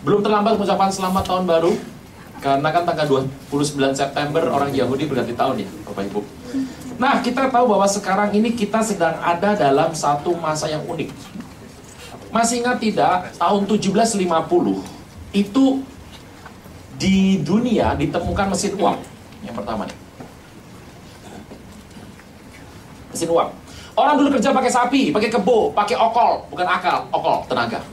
Belum terlambat mengucapkan selamat tahun baru. Karena kan tanggal 29 September orang Yahudi berganti tahun ya, Bapak Ibu. Nah, kita tahu bahwa sekarang ini kita sedang ada dalam satu masa yang unik. Masih ingat tidak, tahun 1750 itu di dunia ditemukan mesin uap. Yang pertama nih. Mesin uap. Orang dulu kerja pakai sapi, pakai kebo, pakai okol, bukan akal, okol, tenaga.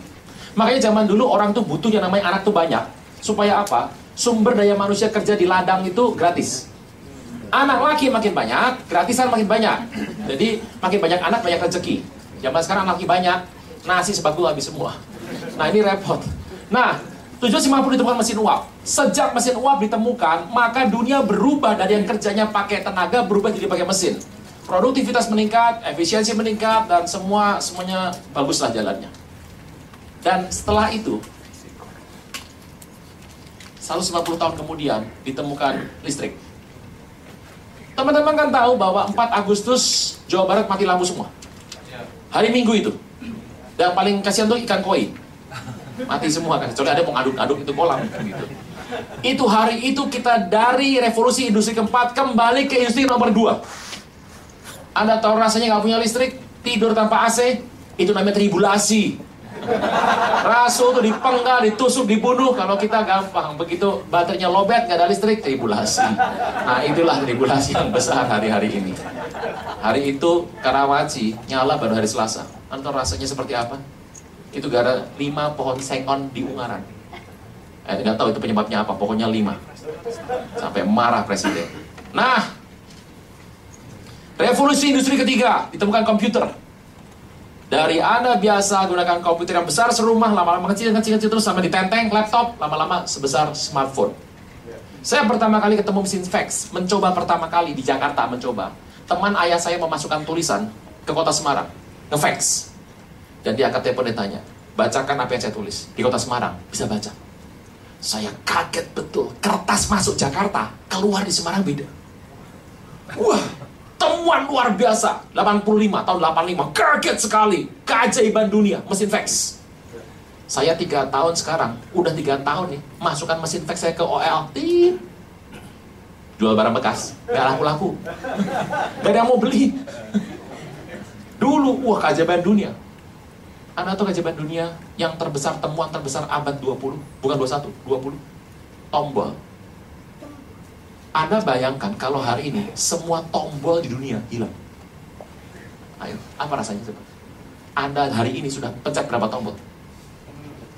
Makanya zaman dulu orang tuh butuh yang namanya anak tuh banyak. Supaya apa? Sumber daya manusia kerja di ladang itu gratis. Anak laki makin banyak, gratisan makin banyak. Jadi makin banyak anak banyak rezeki. Zaman sekarang anak laki banyak, nasi sebakul habis semua. Nah ini repot. Nah, 750 ditemukan mesin uap. Sejak mesin uap ditemukan, maka dunia berubah dari yang kerjanya pakai tenaga berubah jadi pakai mesin. Produktivitas meningkat, efisiensi meningkat, dan semua semuanya baguslah jalannya. Dan setelah itu, 150 tahun kemudian ditemukan listrik. Teman-teman kan tahu bahwa 4 Agustus Jawa Barat mati lampu semua. Hari Minggu itu. Dan paling kasihan tuh ikan koi. Mati semua kan. Kecuali ada mau ngaduk-ngaduk itu kolam gitu. Itu hari itu kita dari revolusi industri keempat kembali ke industri nomor 2. Anda tahu rasanya nggak punya listrik, tidur tanpa AC, itu namanya tribulasi. Rasul tuh dipenggal, ditusuk, dibunuh. Kalau kita gampang, begitu baterainya lobet, nggak ada listrik, tribulasi. Nah itulah tribulasi yang besar hari-hari ini. Hari itu Karawaci nyala baru hari Selasa. Tahu rasanya seperti apa? Itu gara lima pohon sengon di Ungaran. Eh, nggak tahu itu penyebabnya apa, pokoknya lima. Sampai marah presiden. Nah, revolusi industri ketiga, ditemukan komputer. Dari Anda biasa gunakan komputer yang besar serumah, lama-lama kecil, kecil, kecil, terus sampai ditenteng, laptop, lama-lama sebesar smartphone. Saya pertama kali ketemu mesin fax, mencoba pertama kali di Jakarta, mencoba. Teman ayah saya memasukkan tulisan ke kota Semarang, ngefax. Dan dia angkat telepon dan tanya, bacakan apa yang saya tulis. Di kota Semarang, bisa baca. Saya kaget betul, kertas masuk Jakarta, keluar di Semarang beda. Wah, temuan luar biasa. 85 tahun 85 kaget sekali. Keajaiban dunia mesin fax. Saya tiga tahun sekarang. Udah tiga tahun nih masukkan mesin fax saya ke OL jual barang bekas. Gak laku-laku. Gak ada yang mau beli. Dulu wah keajaiban dunia. Anda tahu keajaiban dunia yang terbesar temuan terbesar abad 20 bukan 21 20 tombol anda bayangkan kalau hari ini semua tombol di dunia hilang. Ayo, apa rasanya coba? Anda hari ini sudah pencet berapa tombol?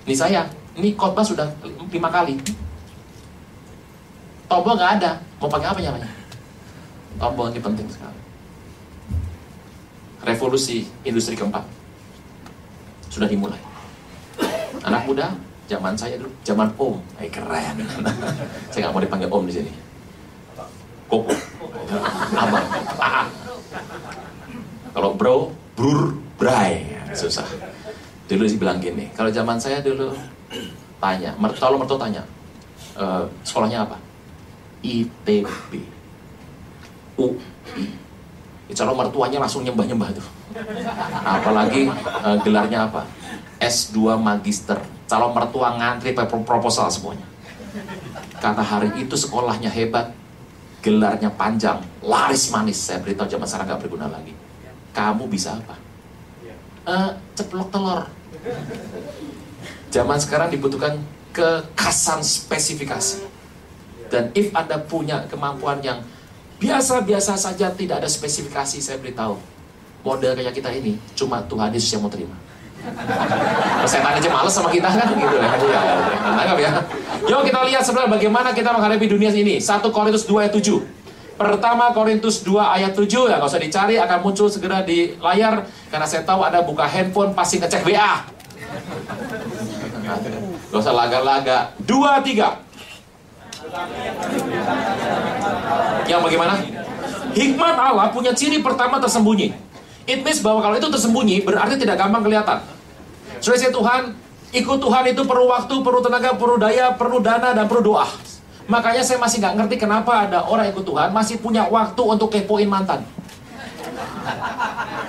Ini saya, ini khotbah sudah lima kali. Tombol nggak ada, mau pakai apa nyamanya? Tombol ini penting sekali. Revolusi industri keempat sudah dimulai. Anak muda, zaman saya dulu, zaman om, eh keren. saya nggak mau dipanggil om di sini koko. Abang kalau bro brur bray susah. Dulu sih bilang gini kalau zaman saya dulu tanya kalau mertua tanya e, sekolahnya apa? ITB UI kalau mertuanya langsung nyembah-nyembah tuh. Apalagi e, gelarnya apa? S2 Magister. Calon mertua ngantri proposal semuanya. Karena hari itu sekolahnya hebat gelarnya panjang, laris manis. Saya beritahu zaman sekarang nggak berguna lagi. Kamu bisa apa? Uh, ceplok telur. Zaman sekarang dibutuhkan kekasan spesifikasi. Dan if Anda punya kemampuan yang biasa-biasa saja tidak ada spesifikasi, saya beritahu. Model kayak kita ini, cuma Tuhan Yesus yang mau terima. Setan aja males sama kita kan gitu ya. ya, ya. ya. Yuk kita lihat sebenarnya bagaimana kita menghadapi dunia ini. 1 Korintus 2 ayat 7. Pertama Korintus 2 ayat 7 ya nggak usah dicari akan muncul segera di layar karena saya tahu ada buka handphone pasti ngecek WA. Gak usah laga-laga. Dua tiga. Yang bagaimana? Hikmat Allah punya ciri pertama tersembunyi. It means bahwa kalau itu tersembunyi berarti tidak gampang kelihatan. Saudara Tuhan, ikut Tuhan itu perlu waktu, perlu tenaga, perlu daya, perlu dana, dan perlu doa. Makanya saya masih nggak ngerti kenapa ada orang ikut Tuhan masih punya waktu untuk kepoin mantan.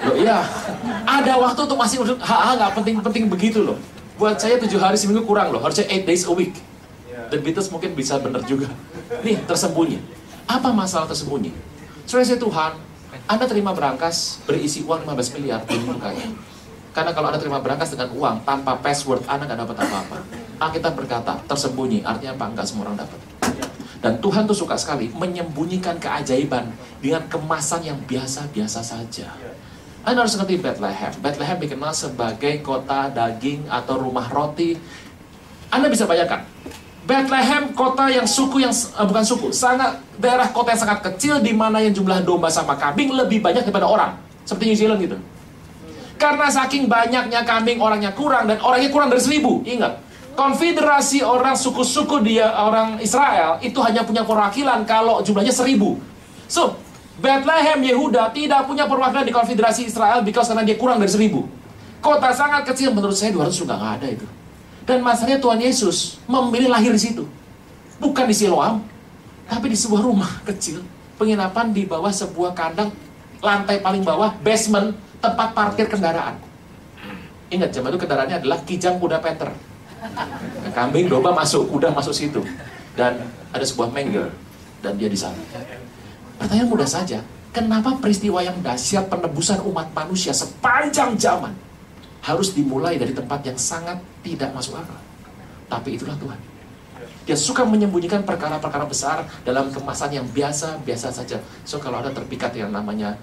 Loh iya, ada waktu untuk masih hal-hal nggak penting-penting begitu loh. Buat saya tujuh hari seminggu kurang loh, harusnya eight days a week. Dan Beatles mungkin bisa bener juga. Nih, tersembunyi. Apa masalah tersembunyi? Saudara saya Tuhan, Anda terima berangkas berisi uang 15 miliar, belum kaya. Karena kalau Anda terima berangkas dengan uang tanpa password, Anda nggak dapat apa-apa. Alkitab berkata, tersembunyi, artinya apa? Enggak semua orang dapat. Dan Tuhan tuh suka sekali menyembunyikan keajaiban dengan kemasan yang biasa-biasa saja. Anda harus ngerti Bethlehem. Bethlehem dikenal sebagai kota daging atau rumah roti. Anda bisa bayangkan, Bethlehem kota yang suku yang uh, bukan suku, sangat daerah kota yang sangat kecil di mana yang jumlah domba sama kambing lebih banyak daripada orang, seperti New Zealand gitu. Karena saking banyaknya kambing orangnya kurang dan orangnya kurang dari seribu, ingat. Konfederasi orang suku-suku dia orang Israel itu hanya punya perwakilan kalau jumlahnya seribu. So, Bethlehem Yehuda tidak punya perwakilan di konfederasi Israel because karena dia kurang dari seribu. Kota sangat kecil menurut saya 200 juga nggak ada itu. Dan masalahnya Tuhan Yesus memilih lahir di situ. Bukan di Siloam, tapi di sebuah rumah kecil. Penginapan di bawah sebuah kandang lantai paling bawah, basement, tempat parkir kendaraan. Ingat, zaman itu kendaraannya adalah kijang kuda Peter. Kambing, domba masuk, kuda masuk situ. Dan ada sebuah mangger. Dan dia di sana. Pertanyaan mudah saja, kenapa peristiwa yang dahsyat penebusan umat manusia sepanjang zaman harus dimulai dari tempat yang sangat tidak masuk akal? Tapi itulah Tuhan. Dia suka menyembunyikan perkara-perkara besar dalam kemasan yang biasa-biasa saja. So kalau ada terpikat yang namanya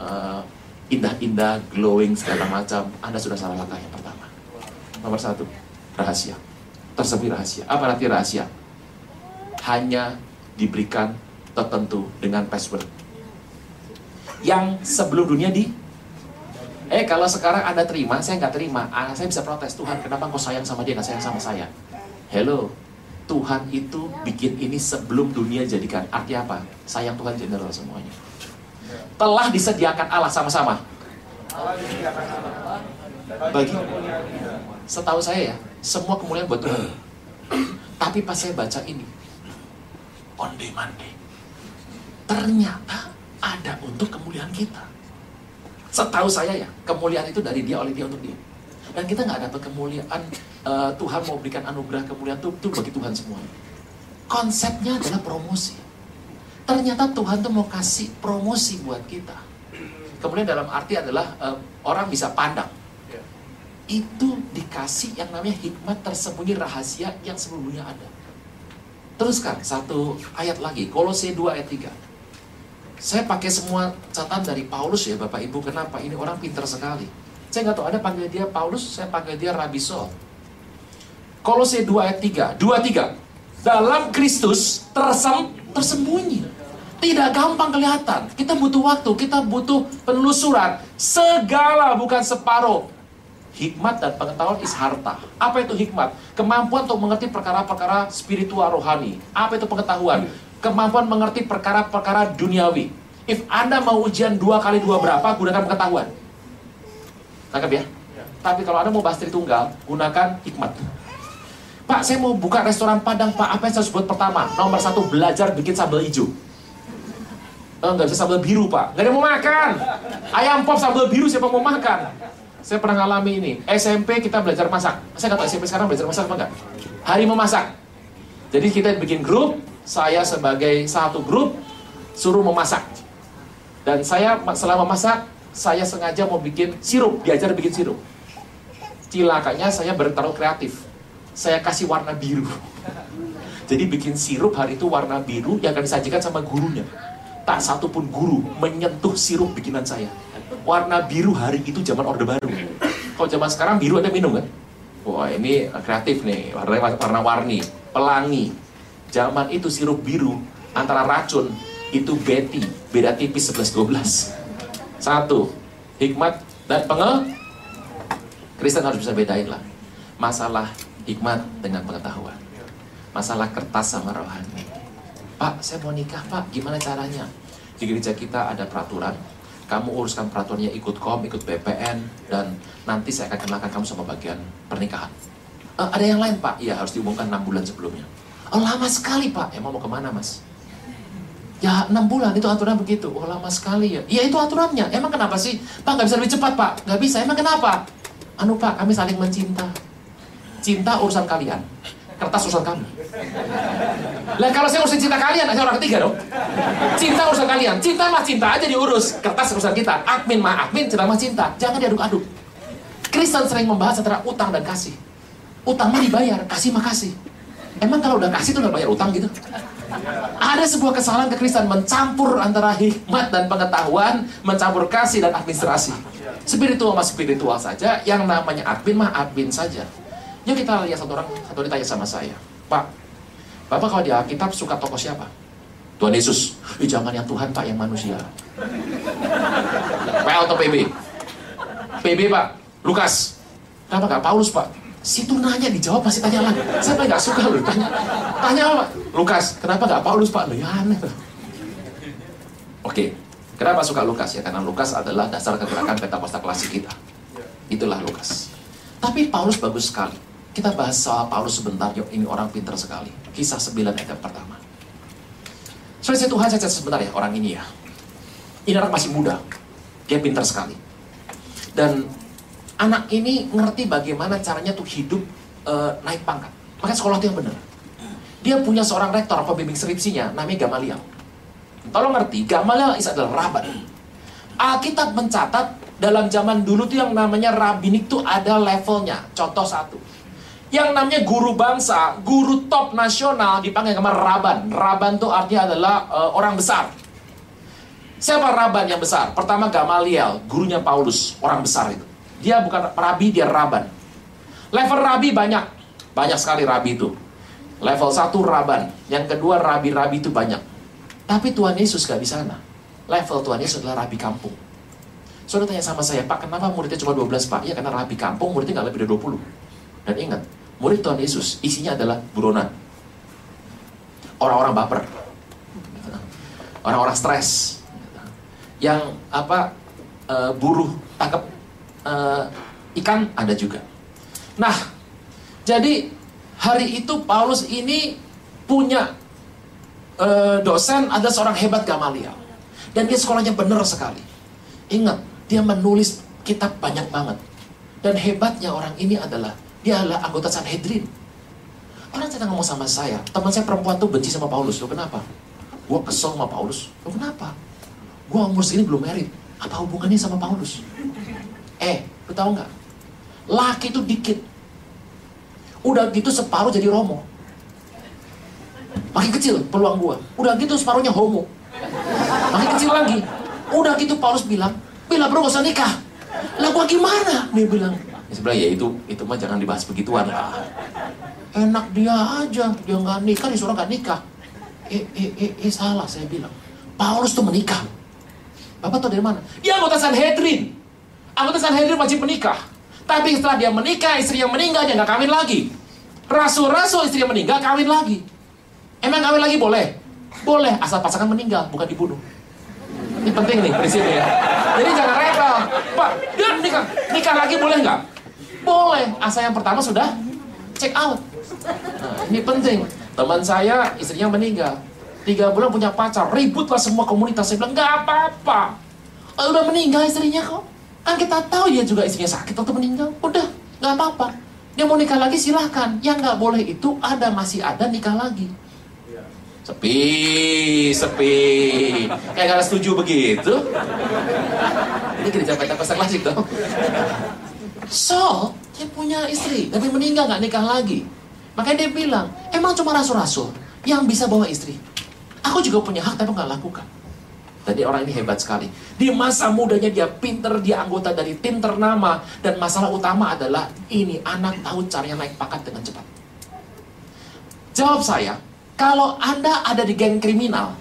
uh, indah-indah, glowing segala macam, Anda sudah salah langkah yang pertama. Nomor satu, rahasia. Tersebut rahasia. Apa arti rahasia? Hanya diberikan tertentu dengan password. Yang sebelum dunia di Eh kalau sekarang Anda terima, saya nggak terima, ah, saya bisa protes Tuhan, kenapa engkau sayang sama dia, nggak sayang sama saya? Hello, Tuhan itu bikin ini sebelum dunia jadikan. Arti apa? Sayang Tuhan general semuanya. Telah disediakan Allah sama-sama. Bagi setahu saya ya, semua kemuliaan buat Tuhan. Tapi pas saya baca ini, on demand ternyata ada untuk kemuliaan kita. Setahu saya ya, kemuliaan itu dari dia, oleh dia, untuk dia. Dan kita nggak dapat kemuliaan, uh, Tuhan mau berikan anugerah kemuliaan itu, itu bagi Tuhan semuanya. Konsepnya adalah promosi. Ternyata Tuhan tuh mau kasih promosi buat kita. Kemudian dalam arti adalah uh, orang bisa pandang. Itu dikasih yang namanya hikmat tersembunyi rahasia yang sebelumnya ada. Teruskan satu ayat lagi, Kolose 2 ayat 3. Saya pakai semua catatan dari Paulus ya Bapak Ibu. Kenapa? Ini orang pintar sekali. Saya nggak tahu ada panggil dia Paulus, saya panggil dia Rabi Sol. Kolose 2 ayat 3. 2 3. Dalam Kristus tersem, tersembunyi. Tidak gampang kelihatan. Kita butuh waktu, kita butuh penelusuran. Segala bukan separuh. Hikmat dan pengetahuan is harta. Apa itu hikmat? Kemampuan untuk mengerti perkara-perkara spiritual rohani. Apa itu pengetahuan? Kemampuan mengerti perkara-perkara duniawi. If Anda mau ujian dua kali dua berapa, gunakan pengetahuan. Tangkap ya? Tapi kalau Anda mau bahas Tritunggal, gunakan hikmat. Pak, saya mau buka restoran Padang, Pak. Apa yang saya harus buat pertama? Nomor satu, belajar bikin sambal hijau. Oh, nggak bisa sambal biru, Pak. Nggak ada yang mau makan. Ayam pop sambal biru, siapa mau makan? Saya pernah ngalami ini. SMP kita belajar masak. Saya nggak tahu SMP sekarang belajar masak apa enggak? Hari memasak. Jadi kita bikin grup, saya sebagai satu grup suruh memasak. Dan saya selama masak, saya sengaja mau bikin sirup, diajar bikin sirup. Cilakanya saya bertaruh kreatif. Saya kasih warna biru. Jadi bikin sirup hari itu warna biru yang akan disajikan sama gurunya. Tak satu pun guru menyentuh sirup bikinan saya. Warna biru hari itu zaman Orde Baru. Kalau zaman sekarang biru ada minum kan? Wah ini kreatif nih, warna warna-warni, pelangi, Zaman itu sirup biru antara racun itu beti, beda tipis 11-12. Satu, hikmat dan pengel. Kristen harus bisa bedain lah. Masalah hikmat dengan pengetahuan. Masalah kertas sama rohani. Pak, saya mau nikah pak, gimana caranya? Di gereja kita ada peraturan, kamu uruskan peraturannya ikut kom, ikut BPN, dan nanti saya akan kenalkan kamu sama bagian pernikahan. Uh, ada yang lain pak? Iya harus diumumkan 6 bulan sebelumnya. Oh lama sekali pak, emang mau ke mana mas? Ya enam bulan itu aturan begitu. Oh lama sekali ya. Ya itu aturannya. Emang kenapa sih? Pak nggak bisa lebih cepat pak? Nggak bisa. Emang kenapa? Anu pak, kami saling mencinta. cinta urusan kalian, kertas urusan kami. Lah kalau saya urusin cinta kalian, saya orang ketiga dong. Cinta urusan kalian, cinta mah cinta aja diurus, kertas urusan kita. Admin mah admin, cinta mah cinta. Jangan diaduk-aduk. Kristen sering membahas antara utang dan kasih. Utang mah dibayar, kasih mah kasih. Emang kalau udah kasih tuh udah bayar utang gitu? Ada sebuah kesalahan kekristenan mencampur antara hikmat dan pengetahuan, mencampur kasih dan administrasi. Spiritual mah spiritual saja, yang namanya admin mah admin saja. Yuk kita lihat satu orang, satu ditanya sama saya. Pak, Bapak kalau di Alkitab suka tokoh siapa? Tuhan Yesus. Ih, jangan yang Tuhan Pak, yang manusia. PL atau PB? PB Pak, Lukas. Kenapa nggak Paulus Pak? Situ nanya dijawab masih tanya lagi. Saya nggak suka loh tanya. Tanya apa? Lukas, kenapa nggak Paulus Pak? Loh, ya aneh. Oke, kenapa suka Lukas ya? Karena Lukas adalah dasar kegerakan pentakosta klasik kita. Itulah Lukas. Tapi Paulus bagus sekali. Kita bahas soal Paulus sebentar, yuk ini orang pintar sekali. Kisah 9 ayat pertama. Soalnya Tuhan, saya catat sebentar ya, orang ini ya. Ini orang masih muda. Dia pintar sekali. Dan anak ini ngerti bagaimana caranya tuh hidup uh, naik pangkat. Maka sekolah itu yang benar. Dia punya seorang rektor, pembimbing skripsinya, namanya Gamaliel. Tolong ngerti, Gamaliel adalah raban. Alkitab mencatat dalam zaman dulu tuh yang namanya rabinik tuh ada levelnya. Contoh satu. Yang namanya guru bangsa, guru top nasional dipanggil nama Raban. Raban itu artinya adalah uh, orang besar. Siapa Raban yang besar? Pertama Gamaliel, gurunya Paulus, orang besar itu. Dia bukan rabi, dia Raban. Level rabi banyak. Banyak sekali rabi itu. Level satu Raban. Yang kedua rabi-rabi itu banyak. Tapi Tuhan Yesus gak di sana. Level Tuhan Yesus adalah rabi kampung. Saudara tanya sama saya, Pak, kenapa muridnya cuma 12, Pak? Ya, karena rabi kampung muridnya gak lebih dari 20. Dan ingat, murid Tuhan Yesus isinya adalah buronan. Orang-orang baper. Orang-orang stres. Yang apa uh, buruh tangkap uh, ikan ada juga. Nah, jadi hari itu Paulus ini punya uh, dosen ada seorang hebat Gamaliel. Dan dia sekolahnya benar sekali. Ingat, dia menulis kitab banyak banget. Dan hebatnya orang ini adalah dia adalah anggota Sanhedrin. Orang sedang ngomong sama saya, teman saya perempuan tuh benci sama Paulus. Lo kenapa? Gue kesel sama Paulus. Lo kenapa? Gue umur segini belum merit. Apa hubungannya sama Paulus? Eh, lo tau nggak? Laki itu dikit. Udah gitu separuh jadi romo. Makin kecil peluang gue. Udah gitu separuhnya homo. Makin kecil lagi. Udah gitu Paulus bilang, Bila bro gak usah nikah. Lah gua gimana? Dia bilang, Ya, sebenarnya ya itu itu mah jangan dibahas begituan lah. Enak dia aja, dia nggak nikah, disuruh nggak nikah. Eh, eh, eh, eh, salah saya bilang. Paulus tuh menikah. Bapak tahu dari mana? Dia anggota Sanhedrin. Anggota Sanhedrin wajib menikah. Tapi setelah dia menikah, istri yang meninggal, dia nggak kawin lagi. Rasul-rasul istri yang meninggal, kawin lagi. Emang kawin lagi boleh? Boleh, asal pasangan meninggal, bukan dibunuh. Ini penting nih prinsipnya ya. Jadi jangan rebel. Pak, dia nikah, nikah lagi boleh nggak? Boleh, asal yang pertama sudah check out. Nah, ini penting. Teman saya istrinya meninggal. Tiga bulan punya pacar, ributlah semua komunitas. Saya bilang, nggak apa-apa. Oh, udah meninggal istrinya kok. Kan kita tahu dia juga istrinya sakit atau meninggal. Udah, nggak apa-apa. Dia mau nikah lagi silahkan. Yang nggak boleh itu ada masih ada nikah lagi. Sepi, sepi. Kayak gak setuju begitu. Ini gereja Pentakosta klasik dong. So, dia punya istri, tapi meninggal nggak nikah lagi. Makanya dia bilang, emang cuma rasul-rasul yang bisa bawa istri. Aku juga punya hak, tapi nggak lakukan. Tadi orang ini hebat sekali. Di masa mudanya dia pinter, dia anggota dari tim ternama. Dan masalah utama adalah ini anak tahu caranya naik pangkat dengan cepat. Jawab saya, kalau Anda ada di geng kriminal,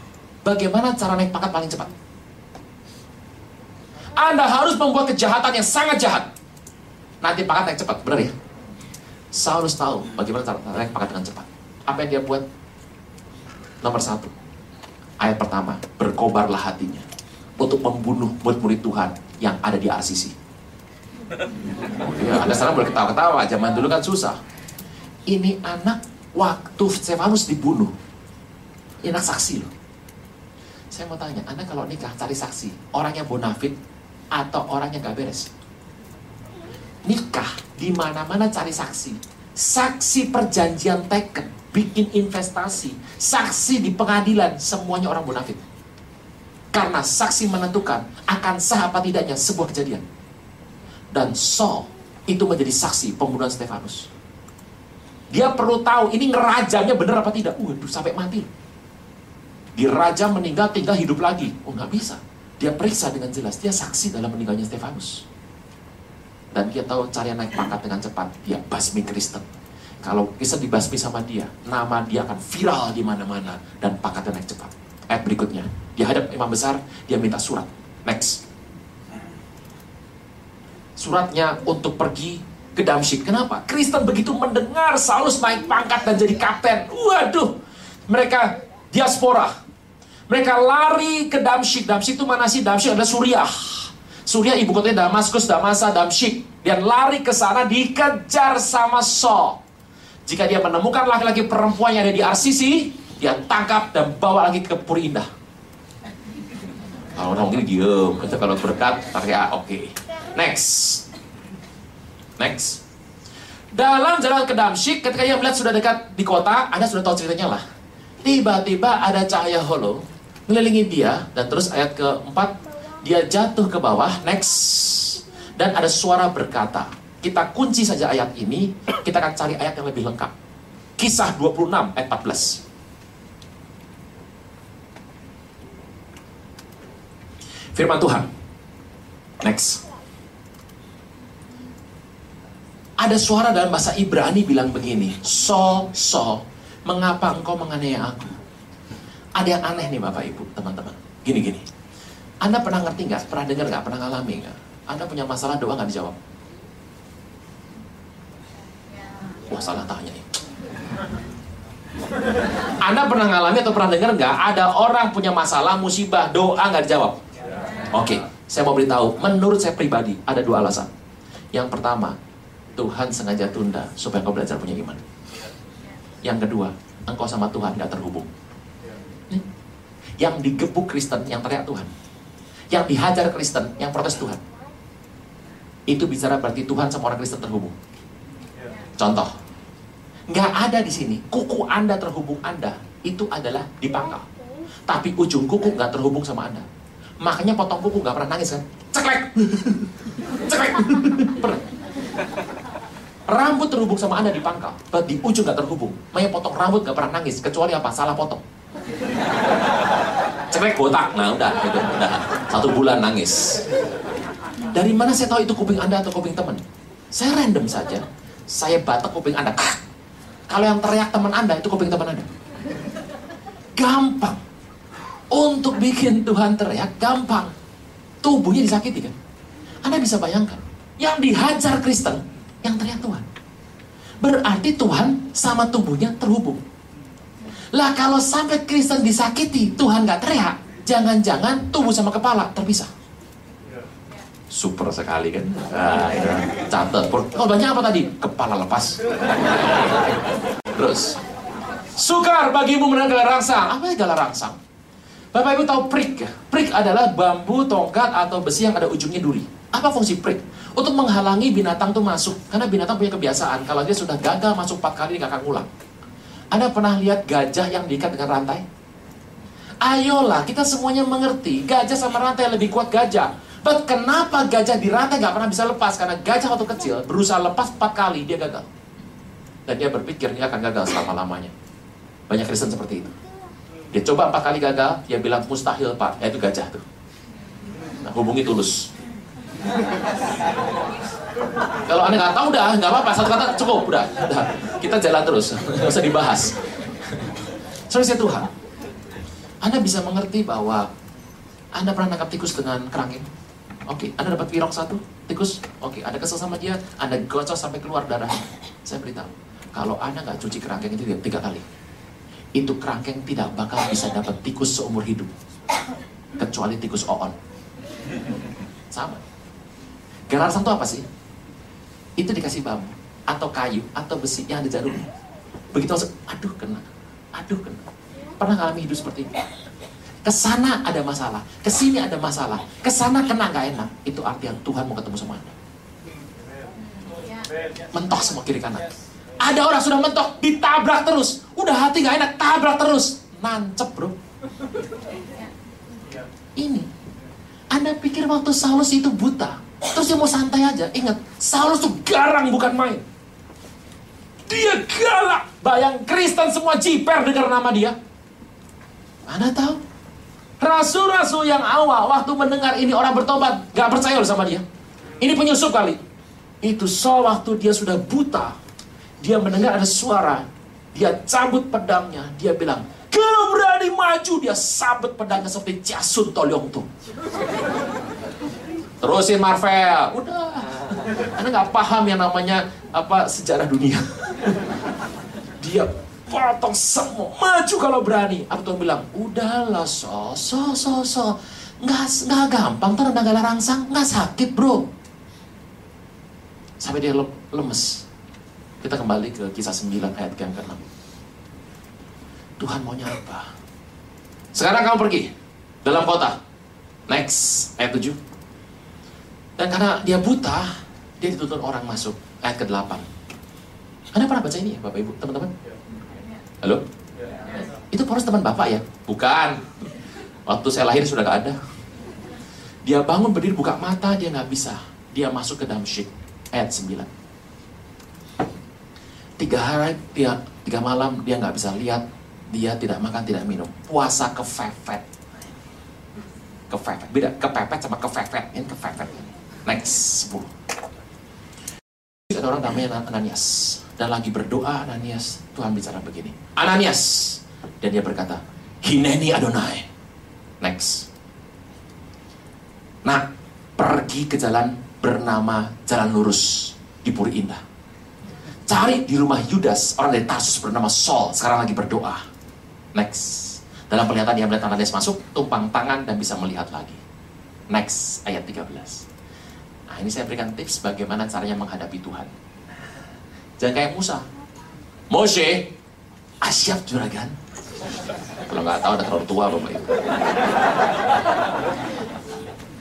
bagaimana cara naik pangkat paling cepat? Anda harus membuat kejahatan yang sangat jahat nanti pangkat naik cepat, benar ya? Saulus tahu bagaimana cara naik pangkat dengan cepat. Apa yang dia buat? Nomor satu, ayat pertama, berkobarlah hatinya untuk membunuh murid-murid Tuhan yang ada di. Oh, ya, Anda sekarang boleh ketawa-ketawa, zaman dulu kan susah. Ini anak waktu Stefanus dibunuh, ini anak saksi loh. Saya mau tanya, Anda kalau nikah cari saksi, orang yang bonafit atau orang yang gak beres? nikah di mana-mana cari saksi. saksi perjanjian teken, bikin investasi, saksi di pengadilan, semuanya orang munafik. Karena saksi menentukan akan sah apa tidaknya sebuah kejadian. Dan Saul itu menjadi saksi pembunuhan Stefanus. Dia perlu tahu ini ngerajamnya benar apa tidak. Waduh, sampai mati. Diraja meninggal, tinggal hidup lagi. Oh, nggak bisa. Dia periksa dengan jelas. Dia saksi dalam meninggalnya Stefanus. Dan dia tahu cara naik pangkat dengan cepat. Dia basmi Kristen. Kalau Kristen dibasmi sama dia, nama dia akan viral di mana-mana dan pangkatnya naik cepat. Ayat berikutnya, dia hadap imam besar, dia minta surat. Next. Suratnya untuk pergi ke Damsyik. Kenapa? Kristen begitu mendengar Saulus naik pangkat dan jadi kapten. Waduh, mereka diaspora. Mereka lari ke Damsyik. Damsyik itu mana sih? Damsyik adalah Suriah. Suriah ibu kotanya Damaskus, Damasa, Damsyik. Dia lari ke sana dikejar sama Saul. Jika dia menemukan laki-laki perempuan yang ada di RCC, dia tangkap dan bawa lagi ke Puri Indah. Kalau orang mungkin diem, kalau berkat, ya oke. Okay. Next. Next. Dalam jalan ke Damsyik, ketika ia melihat sudah dekat di kota, Anda sudah tahu ceritanya lah. Tiba-tiba ada cahaya holo mengelilingi dia, dan terus ayat keempat, dia jatuh ke bawah, next. Dan ada suara berkata, kita kunci saja ayat ini, kita akan cari ayat yang lebih lengkap. Kisah 26 ayat 14. Firman Tuhan. Next. Ada suara dalam bahasa Ibrani bilang begini, So, so, mengapa engkau menganiaya aku? Ada yang aneh nih Bapak Ibu, teman-teman. Gini, gini. Anda pernah ngerti nggak? Pernah dengar nggak? Pernah ngalami nggak? Anda punya masalah doa nggak dijawab? Wah salah tanya nih. Anda pernah ngalami atau pernah dengar nggak? Ada orang punya masalah, musibah, doa nggak dijawab? Oke, saya mau beritahu. Menurut saya pribadi, ada dua alasan. Yang pertama, Tuhan sengaja tunda supaya kau belajar punya iman. Yang kedua, engkau sama Tuhan gak terhubung. Yang digebuk Kristen, yang teriak Tuhan. Yang dihajar Kristen, yang protes Tuhan. Itu bicara berarti Tuhan sama orang Kristen terhubung. Contoh, nggak ada di sini. Kuku Anda terhubung Anda, itu adalah di pangkal. Tapi ujung kuku nggak terhubung sama Anda. Makanya potong kuku nggak pernah nangis kan? Ceklek, ceklek, pernah. Rambut terhubung sama Anda di pangkal, di ujung gak terhubung. Maya potong rambut gak pernah nangis, kecuali apa? Salah potong. Cekrek botak, nah udah, gitu, udah. Satu bulan nangis. Dari mana saya tahu itu kuping Anda atau kuping teman? Saya random saja. Saya batak kuping Anda. Kalau yang teriak teman Anda, itu kuping teman Anda. Gampang. Untuk bikin Tuhan teriak, gampang. Tubuhnya disakiti kan? Anda bisa bayangkan. Yang dihajar Kristen, yang teriak Tuhan. Berarti Tuhan sama tubuhnya terhubung. Lah kalau sampai Kristen disakiti, Tuhan gak teriak, jangan-jangan tubuh sama kepala terpisah. Super sekali kan? Nah, itu catat. Banyak apa tadi? Kepala lepas. Terus, sukar bagimu menang galah rangsang. Apa ya galah rangsang? Bapak Ibu tahu prik ya? Prik adalah bambu, tongkat, atau besi yang ada ujungnya duri. Apa fungsi prik? Untuk menghalangi binatang tuh masuk. Karena binatang punya kebiasaan. Kalau dia sudah gagal masuk empat kali, dia akan ulang. Anda pernah lihat gajah yang diikat dengan rantai? Ayolah, kita semuanya mengerti. Gajah sama rantai lebih kuat gajah. But kenapa gajah di rantai gak pernah bisa lepas? Karena gajah waktu kecil berusaha lepas empat kali, dia gagal. Dan dia berpikir dia akan gagal selama-lamanya. Banyak Kristen seperti itu. Dia coba empat kali gagal, dia bilang mustahil pak, ya itu gajah tuh. Nah, hubungi tulus. Kalau anda nggak tahu udah nggak apa-apa satu kata cukup udah, udah. kita jalan terus nggak usah dibahas. Saudara Tuhan, anda bisa mengerti bahwa anda pernah nangkap tikus dengan kerangkeng. Oke, anda dapat pirok satu tikus. Oke, ada kesel sama dia, anda gocok sampai keluar darah. Saya beritahu, kalau anda nggak cuci kerangkeng itu tiga kali, itu kerangkeng tidak bakal bisa dapat tikus seumur hidup, kecuali tikus oon. Sama. Garasan itu apa sih? Itu dikasih bambu, atau kayu, atau besi yang ada jarumnya. Begitu langsung, aduh kena, aduh kena. Pernah ngalami hidup seperti itu? Ke sana ada masalah, ke sini ada masalah, ke sana kena nggak enak. Itu artian Tuhan mau ketemu sama Anda. Mentok semua kiri kanan. Ada orang sudah mentok, ditabrak terus. Udah hati gak enak, tabrak terus. Nancep bro. Ini. Anda pikir waktu Saulus itu buta. Terus dia mau santai aja. Ingat, Saulus tuh garang bukan main. Dia galak. Bayang Kristen semua jiper dengar nama dia. Anda tahu? Rasul-rasul yang awal waktu mendengar ini orang bertobat, gak percaya sama dia. Ini penyusup kali. Itu so waktu dia sudah buta, dia mendengar ada suara, dia cabut pedangnya, dia bilang, kalau berani maju, dia sabet pedangnya seperti Jasun Tolyong tuh. Terusin Marvel, udah. Anda nggak paham yang namanya apa sejarah dunia. dia potong semua, maju kalau berani. Aku tuh bilang, udahlah so, so, so, so. Nggak, nggak gampang, ntar gala rangsang, nggak sakit bro. Sampai dia lemes. Kita kembali ke kisah 9 ayat yang ke-6. Tuhan maunya apa? Sekarang kamu pergi dalam kota. Next, ayat 7. Dan karena dia buta, dia dituntut orang masuk. Ayat ke-8. Anda pernah baca ini ya, Bapak Ibu, teman-teman? Halo? Itu poros teman Bapak ya? Bukan. Waktu saya lahir sudah gak ada. Dia bangun berdiri buka mata, dia nggak bisa. Dia masuk ke Damsyik. Ayat 9. Tiga hari, dia, tiga malam dia nggak bisa lihat. Dia tidak makan, tidak minum. Puasa kefefet. Kefefet. Beda, kepepet sama kefefet. Ini kefefet. Next, 10. Ada orang namanya Ananias dan lagi berdoa Ananias, Tuhan bicara begini. Ananias. Dan dia berkata, Hineni Adonai. Next. Nah, pergi ke jalan bernama Jalan Lurus di Puri Indah. Cari di rumah Yudas, orang dari Tarsus bernama Saul, sekarang lagi berdoa. Next. Dalam penglihatan dia melihat Ananias masuk, tumpang tangan dan bisa melihat lagi. Next, ayat 13. Nah, ini saya berikan tips bagaimana caranya menghadapi Tuhan. Jangan kayak Musa. Moshe, asyap juragan. Kalau nggak tahu ada terlalu tua bapak ibu.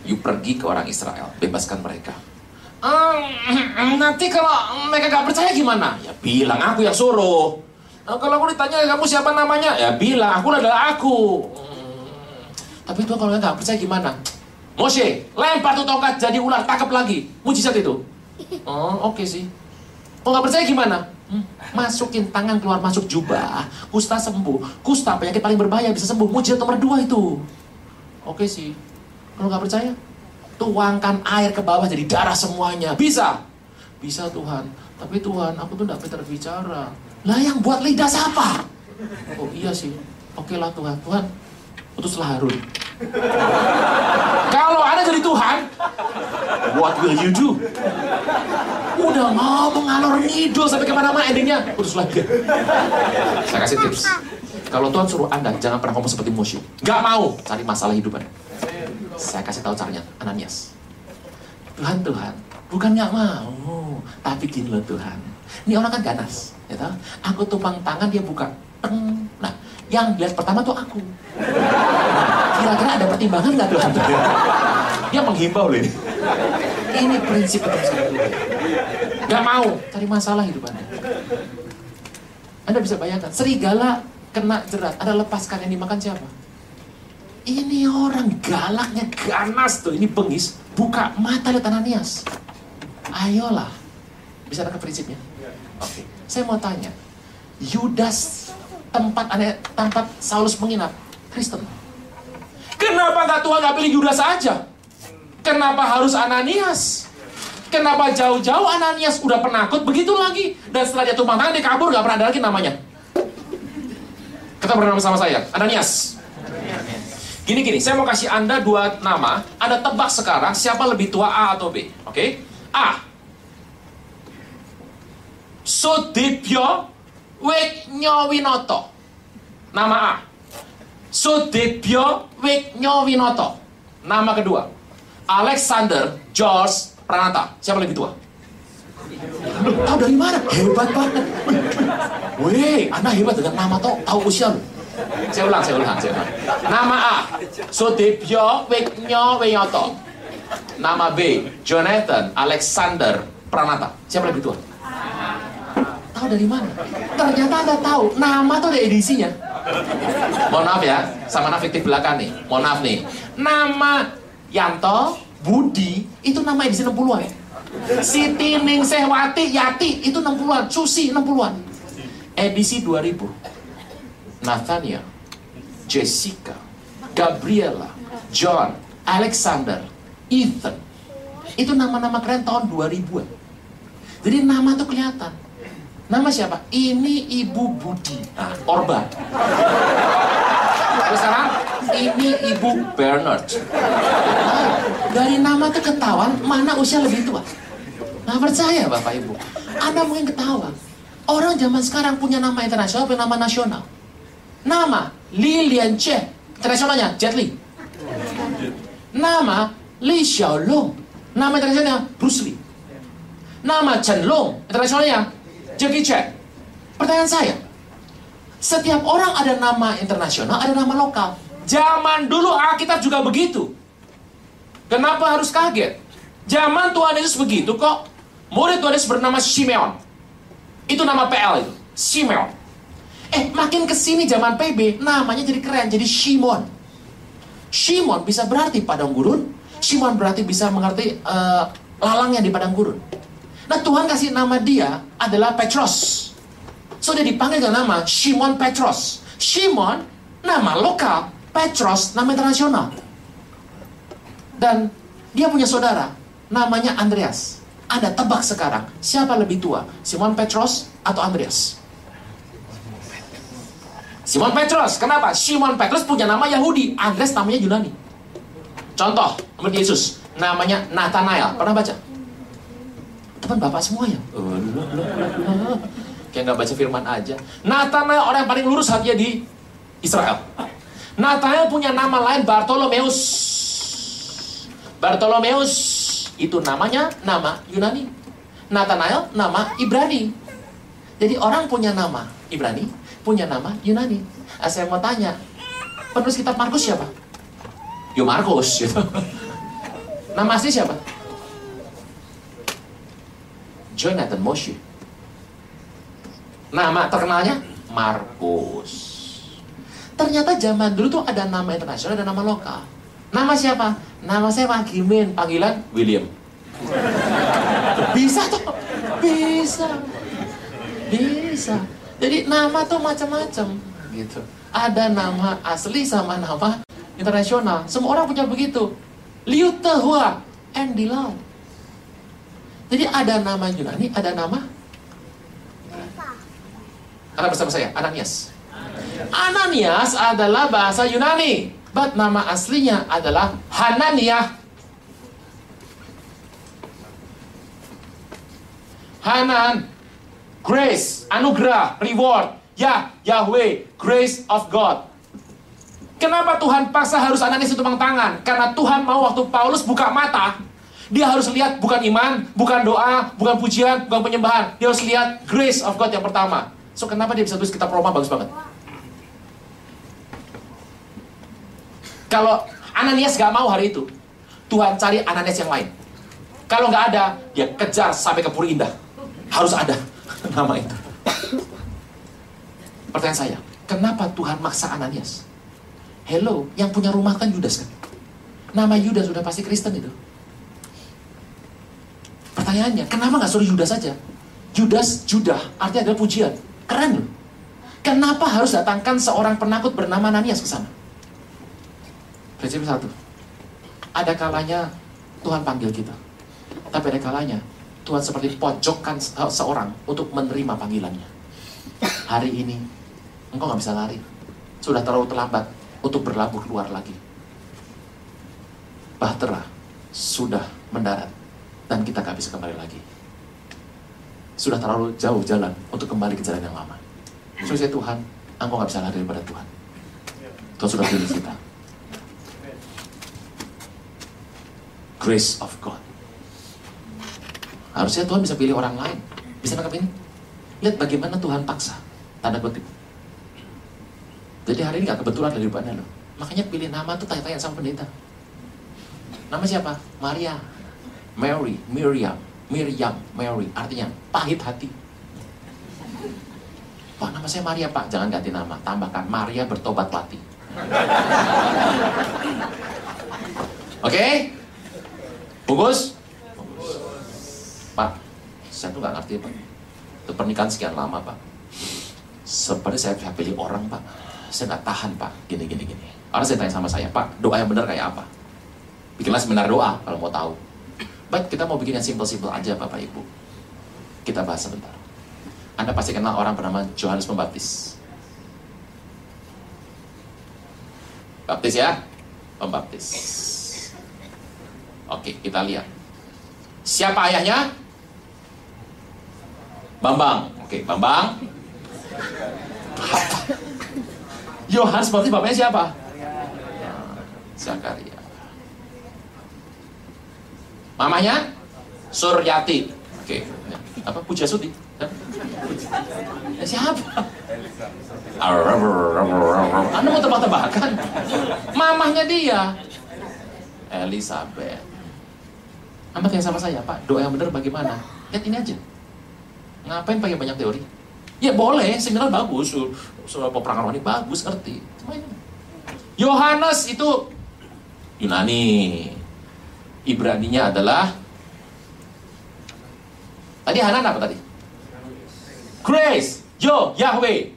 You pergi ke orang Israel, bebaskan mereka. Um, nanti kalau mereka nggak percaya gimana? Ya bilang aku yang suruh. Nah, kalau aku ditanya kamu siapa namanya? Ya bilang aku adalah aku. Hmm, tapi Tuhan kalau nggak percaya gimana? Moshe, lempar tuh tongkat jadi ular, tangkap lagi. Mujizat itu. Oh, oke okay sih. Kalau nggak percaya gimana? Hmm, masukin tangan keluar masuk jubah, kusta sembuh. Kusta penyakit paling berbahaya bisa sembuh. Mujizat nomor dua itu. Oke sih. Kalau nggak percaya, tuangkan air ke bawah jadi darah semuanya. Bisa. Bisa Tuhan. Tapi Tuhan, aku tuh nggak pintar bicara. Lah yang buat lidah siapa? Oh iya sih. Oke lah Tuhan. Tuhan, putuslah Harun. Kalau ada jadi Tuhan, what will you do? Udah ngomong ngalor ngidul sampai ke mana-mana endingnya putus lagi. Saya kasih tips. Kalau Tuhan suruh Anda jangan pernah ngomong seperti Moshe. Gak mau cari masalah hidup Anda. Saya kasih tahu caranya, Ananias. Tuhan, Tuhan, bukan nggak mau, tapi gini loh Tuhan. Ini orang kan ganas, ya tahu? Aku tumpang tangan dia buka, teng. Nah, yang lihat pertama tuh aku. Nah, kira-kira ada pertimbangan nggak Tuhan? Dia menghimbau loh ini. Ini prinsip ketemu Gak mau cari masalah hidup Anda. Anda bisa bayangkan, serigala kena jerat, ada lepaskan yang dimakan siapa? Ini orang galaknya ganas tuh, ini bengis, buka mata lihat Ananias. Ayolah, bisa ada prinsipnya? Oke, okay. saya mau tanya, Yudas tempat aneh, tempat Saulus menginap, Kristen. Kenapa nggak Tuhan nggak pilih Yudas saja? Kenapa harus Ananias? Kenapa jauh-jauh Ananias udah penakut begitu lagi? Dan setelah dia tumpang tangan dia kabur nggak pernah ada lagi namanya. Kita bernama sama saya, Ananias. Gini gini, saya mau kasih Anda dua nama. Anda tebak sekarang siapa lebih tua A atau B. Oke? Okay? A. Sudipyo Wiknyowinoto. Nama A. Sudipyo Wiknyowinoto. Nama kedua. Alexander George Pranata. Siapa lebih tua? Tahu dari mana? Hebat banget. Weh, Anda hebat dengan nama toh, tahu usia lu. Saya ulang, saya ulang, saya ulang. Nama A, Sudipyo Wiknyo Wiyoto. Nama B, Jonathan Alexander Pranata. Siapa lebih tua? Tahu dari mana? Ternyata Anda tahu, nama tuh ada edisinya. Mohon maaf ya, sama nama fiktif belakang nih. Mohon maaf nih. Nama Yanto, Budi, itu nama edisi 60-an. Siti Ningsehwati, Yati, itu 60-an. Susi, 60-an. Edisi 2000. Nathaniel, Jessica, Gabriela, John, Alexander, Ethan. Itu nama-nama keren tahun 2000-an. Jadi nama tuh kelihatan. Nama siapa? Ini Ibu Budi. Nah, Orba. Sekarang, ini Ibu Bernard. Nah, dari nama tuh ketahuan mana usia lebih tua. Nah percaya Bapak Ibu. Anda mungkin ketawa. Orang zaman sekarang punya nama internasional, punya nama nasional. Nama Lilian Che. Internasionalnya Jet Li. Nama Li Xiaolong. Nama internasionalnya Bruce Lee. Nama Chen Long. Internasionalnya Jackie Chan. Pertanyaan saya, setiap orang ada nama internasional, ada nama lokal. Zaman dulu Alkitab juga begitu. Kenapa harus kaget? Zaman Tuhan Yesus begitu kok. Murid Tuhan Yesus bernama Simeon. Itu nama PL itu, Simeon. Eh, makin ke sini zaman PB, namanya jadi keren, jadi Shimon. Shimon bisa berarti padang gurun. Shimon berarti bisa mengerti uh, lalangnya di padang gurun. Nah Tuhan kasih nama dia adalah Petros. So dia dipanggil dengan nama Shimon Petros. Shimon nama lokal, Petros nama internasional. Dan dia punya saudara namanya Andreas. Anda tebak sekarang siapa lebih tua, Simon Petros atau Andreas? Simon Petros, kenapa? Simon Petrus punya nama Yahudi, Andreas namanya Yunani. Contoh, murid Yesus, namanya Nathanael. Pernah baca? Teman bapak semua ya? Kayak nggak baca firman aja. Nathanael orang yang paling lurus hatinya di Israel. Nathanael punya nama lain Bartolomeus. Bartolomeus itu namanya nama Yunani. Nathanael nama Ibrani. Jadi orang punya nama Ibrani, punya nama Yunani. Nah, saya mau tanya, penulis kitab Markus siapa? Yo Markus gitu. Nama asli siapa? Jonathan Moshe. Nama terkenalnya Markus. Ternyata zaman dulu tuh ada nama internasional, ada nama lokal. Nama siapa? Nama saya Makimin, panggilan William. Bisa tuh, bisa, bisa. Jadi nama tuh macam-macam, gitu. Ada nama asli sama nama internasional. Semua orang punya begitu. Liu Tehua, Andy Lau. Jadi ada nama Yunani, ada nama Anak bersama saya, Ananias. Ananias adalah bahasa Yunani. But nama aslinya adalah Hananiah. Hanan, grace, anugerah, reward. Ya, Yahweh, grace of God. Kenapa Tuhan paksa harus Ananias itu tangan? Karena Tuhan mau waktu Paulus buka mata, dia harus lihat bukan iman, bukan doa, bukan pujian, bukan penyembahan. Dia harus lihat grace of God yang pertama. So kenapa dia bisa tulis kitab Roma bagus banget? Kalau Ananias gak mau hari itu, Tuhan cari Ananias yang lain. Kalau nggak ada, dia kejar sampai ke Puri Indah. Harus ada nama itu. Pertanyaan saya, kenapa Tuhan maksa Ananias? Hello, yang punya rumah kan Yudas kan? Nama Yudas sudah pasti Kristen itu. Pertanyaannya, kenapa nggak suruh Yudas saja? Yudas, Judah, artinya adalah pujian. Keren loh. Kenapa harus datangkan seorang penakut bernama Ananias ke sana? Prinsip satu. Ada kalanya Tuhan panggil kita. Tapi ada kalanya Tuhan seperti pojokkan seorang untuk menerima panggilannya. Hari ini engkau nggak bisa lari. Sudah terlalu terlambat untuk berlabuh keluar lagi. Bahtera sudah mendarat dan kita nggak bisa kembali lagi sudah terlalu jauh jalan untuk kembali ke jalan yang lama. So Tuhan, engkau nggak bisa lari daripada Tuhan. Tuhan sudah pilih kita. Grace of God. Harusnya Tuhan bisa pilih orang lain. Bisa nangkap ini? Lihat bagaimana Tuhan paksa. Tanda kutip. Jadi hari ini gak kebetulan dari depannya loh. Makanya pilih nama tuh tanya-tanya sama pendeta. Nama siapa? Maria. Mary. Miriam. Miriam, Mary, artinya pahit hati. Pak, nama saya Maria, Pak. Jangan ganti nama. Tambahkan Maria bertobat wati. Oke? Bungkus? Pak, saya tuh nggak ngerti, Pak. Itu pernikahan sekian lama, Pak. Seperti saya bisa pilih orang, Pak. Saya nggak tahan, Pak. Gini, gini, gini. Orang saya tanya sama saya, Pak, doa yang benar kayak apa? Bikinlah seminar doa kalau mau tahu. Baik, kita mau bikin yang simpel-simpel aja, Bapak Ibu. Kita bahas sebentar. Anda pasti kenal orang bernama Johannes Pembaptis. Baptis ya? Pembaptis. Oke, kita lihat. Siapa ayahnya? Bambang. Oke, Bambang. Yohanes Pembaptis bapaknya siapa? Zakaria. Mamanya? Suryati. Oke. Apa? Pujasuti? Ya, siapa? Anda mau tebak-tebakan? Mamahnya dia. Elizabeth. Anda tanya sama saya, Pak, doa yang benar bagaimana? Lihat ini aja. Ngapain pakai banyak teori? Ya boleh, seminar bagus. Soal peperangan wanita bagus, ngerti. Yohanes itu Yunani. Ibraninya adalah Tadi Hanan apa tadi? Grace, Yo, Yahweh.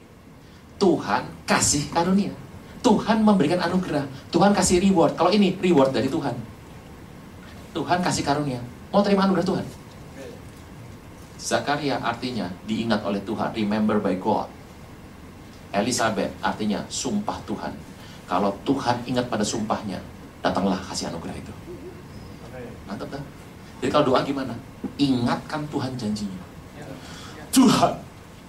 Tuhan kasih karunia. Tuhan memberikan anugerah. Tuhan kasih reward. Kalau ini reward dari Tuhan. Tuhan kasih karunia. Mau terima anugerah Tuhan? Zakaria artinya diingat oleh Tuhan, remember by God. Elizabeth artinya sumpah Tuhan. Kalau Tuhan ingat pada sumpahnya, datanglah kasih anugerah itu. Mantap kan? Jadi kalau doa gimana? Ingatkan Tuhan janjinya. Tuhan,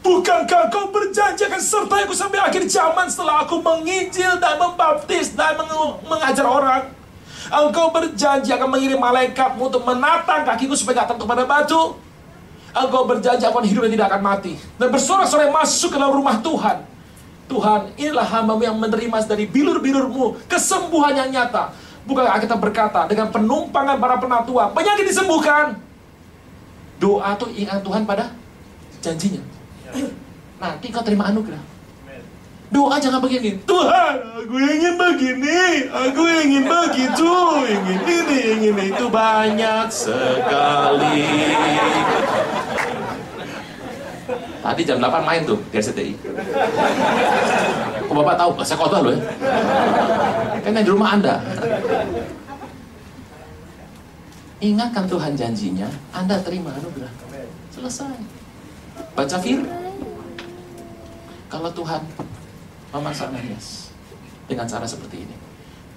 bukankah kau berjanji akan serta aku sampai akhir zaman setelah aku menginjil dan membaptis dan meng mengajar orang? Engkau berjanji akan mengirim malaikatmu untuk menatang kakiku supaya tak tertutup pada batu. Engkau berjanji akan hidup dan tidak akan mati. Dan bersorak-sorai masuk ke dalam rumah Tuhan. Tuhan, inilah hambamu yang menerima dari bilur-bilurmu kesembuhan yang nyata. Bukankah kita berkata dengan penumpangan para penatua, penyakit disembuhkan. Doa tuh ingat Tuhan pada janjinya. Nanti kau terima anugerah. Doa jangan begini. Tuhan, aku ingin begini, aku ingin begitu, ingin ini, ingin itu banyak sekali. Tadi jam 8 main tuh di RCTI. Kok Bapak tahu? Saya khotbah loh ya. Kan yang di rumah Anda. Ingatkan Tuhan janjinya, Anda terima anugerah. Selesai. Baca firman. Kalau Tuhan memaksa Merias dengan cara seperti ini,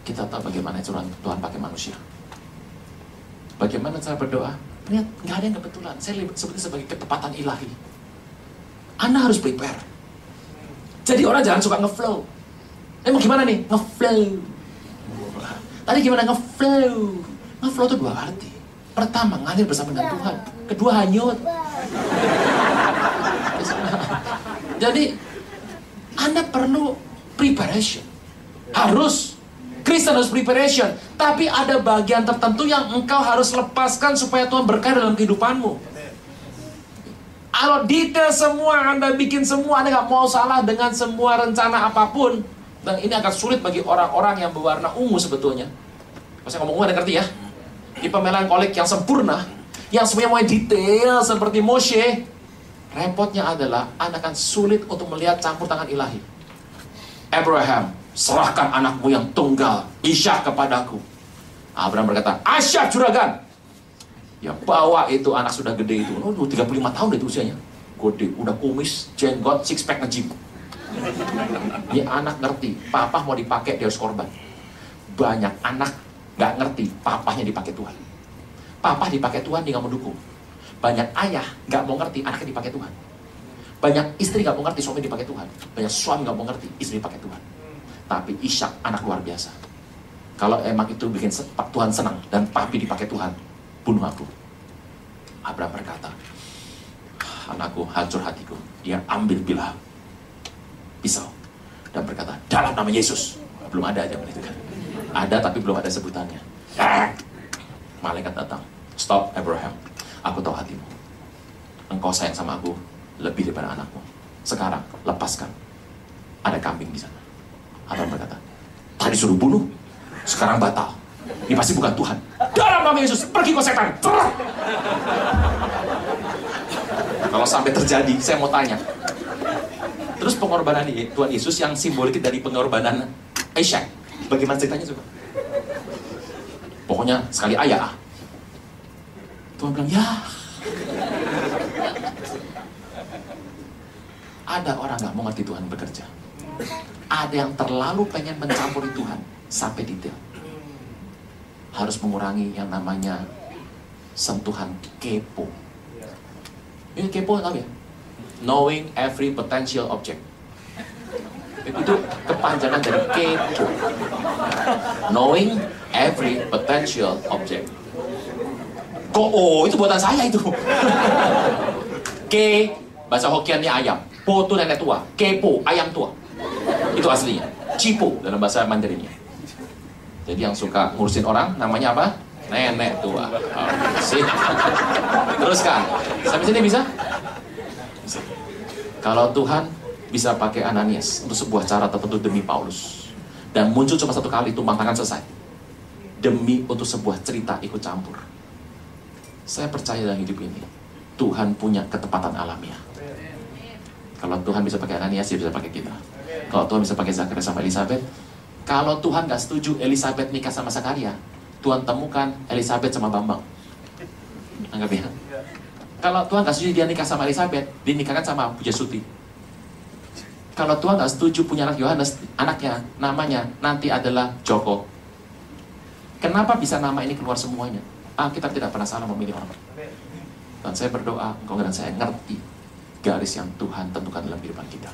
kita tahu bagaimana Tuhan, Tuhan pakai manusia. Bagaimana cara berdoa? Lihat, nggak ada yang kebetulan. Saya seperti sebagai ketepatan ilahi. Anda harus prepare. Jadi orang jangan suka ngeflow. Mau gimana nih? Ngeflow. Tadi gimana ngeflow? Ngeflow itu dua arti. Pertama, ngalir bersama dengan Tuhan. Kedua, hanyut. Jadi, Anda perlu preparation. Harus. Kristen harus preparation. Tapi ada bagian tertentu yang engkau harus lepaskan supaya Tuhan berkah dalam kehidupanmu. Kalau detail semua, Anda bikin semua, Anda nggak mau salah dengan semua rencana apa pun. Dan ini akan sulit bagi orang-orang yang berwarna ungu sebetulnya. Masih ngomong ungu ada ngerti ya? di kolik yang sempurna, yang semuanya mau detail seperti Moshe, repotnya adalah Anda akan sulit untuk melihat campur tangan ilahi. Abraham, serahkan anakmu yang tunggal, Ishak kepadaku. Abraham berkata, Asyak juragan. Ya bawa itu anak sudah gede itu. Oh, 35 tahun itu usianya. Gede, udah kumis, jenggot, six pack ngejim. Ini anak ngerti, papa mau dipakai dia harus korban. Banyak anak nggak ngerti papahnya dipakai Tuhan. Papa dipakai Tuhan dia nggak mendukung. Banyak ayah nggak mau ngerti anaknya dipakai Tuhan. Banyak istri nggak mau ngerti suami dipakai Tuhan. Banyak suami nggak mau ngerti istri dipakai Tuhan. Tapi Ishak anak luar biasa. Kalau emang itu bikin Tuhan senang dan papi dipakai Tuhan, bunuh aku. Abraham berkata, anakku hancur hatiku. Dia ambil bilah pisau dan berkata, dalam nama Yesus. Belum ada aja itu kan. Ada tapi belum ada sebutannya. Malaikat datang. Stop Abraham. Aku tahu hatimu. Engkau sayang sama aku lebih daripada anakmu. sekarang lepaskan. Ada kambing di sana. Adam berkata, tadi suruh bunuh, sekarang batal. Ini pasti bukan Tuhan. Dalam nama Yesus, pergi kau setan. Kalau sampai terjadi, saya mau tanya. Terus pengorbanan Tuhan Yesus yang simbolik dari pengorbanan Aisyah. Bagaimana ceritanya coba? Pokoknya sekali ayah. Tuhan bilang, ya. Ada orang nggak mau ngerti Tuhan bekerja. Ada yang terlalu pengen mencampuri Tuhan sampai detail. Harus mengurangi yang namanya sentuhan kepo. Ini kepo tahu ya? Knowing every potential object. Itu kepanjangan dari kepo. Knowing every potential object. Kok oh itu buatan saya itu. Ke bahasa Hokiannya ayam. Po itu nenek tua. Kepo ayam tua. Itu aslinya. Cipo dalam bahasa Mandarinnya. Jadi yang suka ngurusin orang namanya apa? Nenek tua. Oh. Teruskan. Sampai sini bisa? bisa? Kalau Tuhan bisa pakai Ananias untuk sebuah cara tertentu demi Paulus. Dan muncul cuma satu kali, tumpang tangan selesai. Demi untuk sebuah cerita ikut campur. Saya percaya dalam hidup ini, Tuhan punya ketepatan alamiah. Kalau Tuhan bisa pakai Ananias, dia bisa pakai kita. Kalau Tuhan bisa pakai Zakaria sama Elizabeth, kalau Tuhan gak setuju Elizabeth nikah sama Zakaria, Tuhan temukan Elizabeth sama Bambang. Anggap ya. Kalau Tuhan gak setuju dia nikah sama Elizabeth, dinikahkan sama Puja Suti. Kalau Tuhan gak setuju punya anak Yohanes, anaknya, namanya nanti adalah Joko. Kenapa bisa nama ini keluar semuanya? Ah, kita tidak pernah salah memilih orang. Dan saya berdoa, engkau dan saya ngerti garis yang Tuhan tentukan dalam kehidupan kita.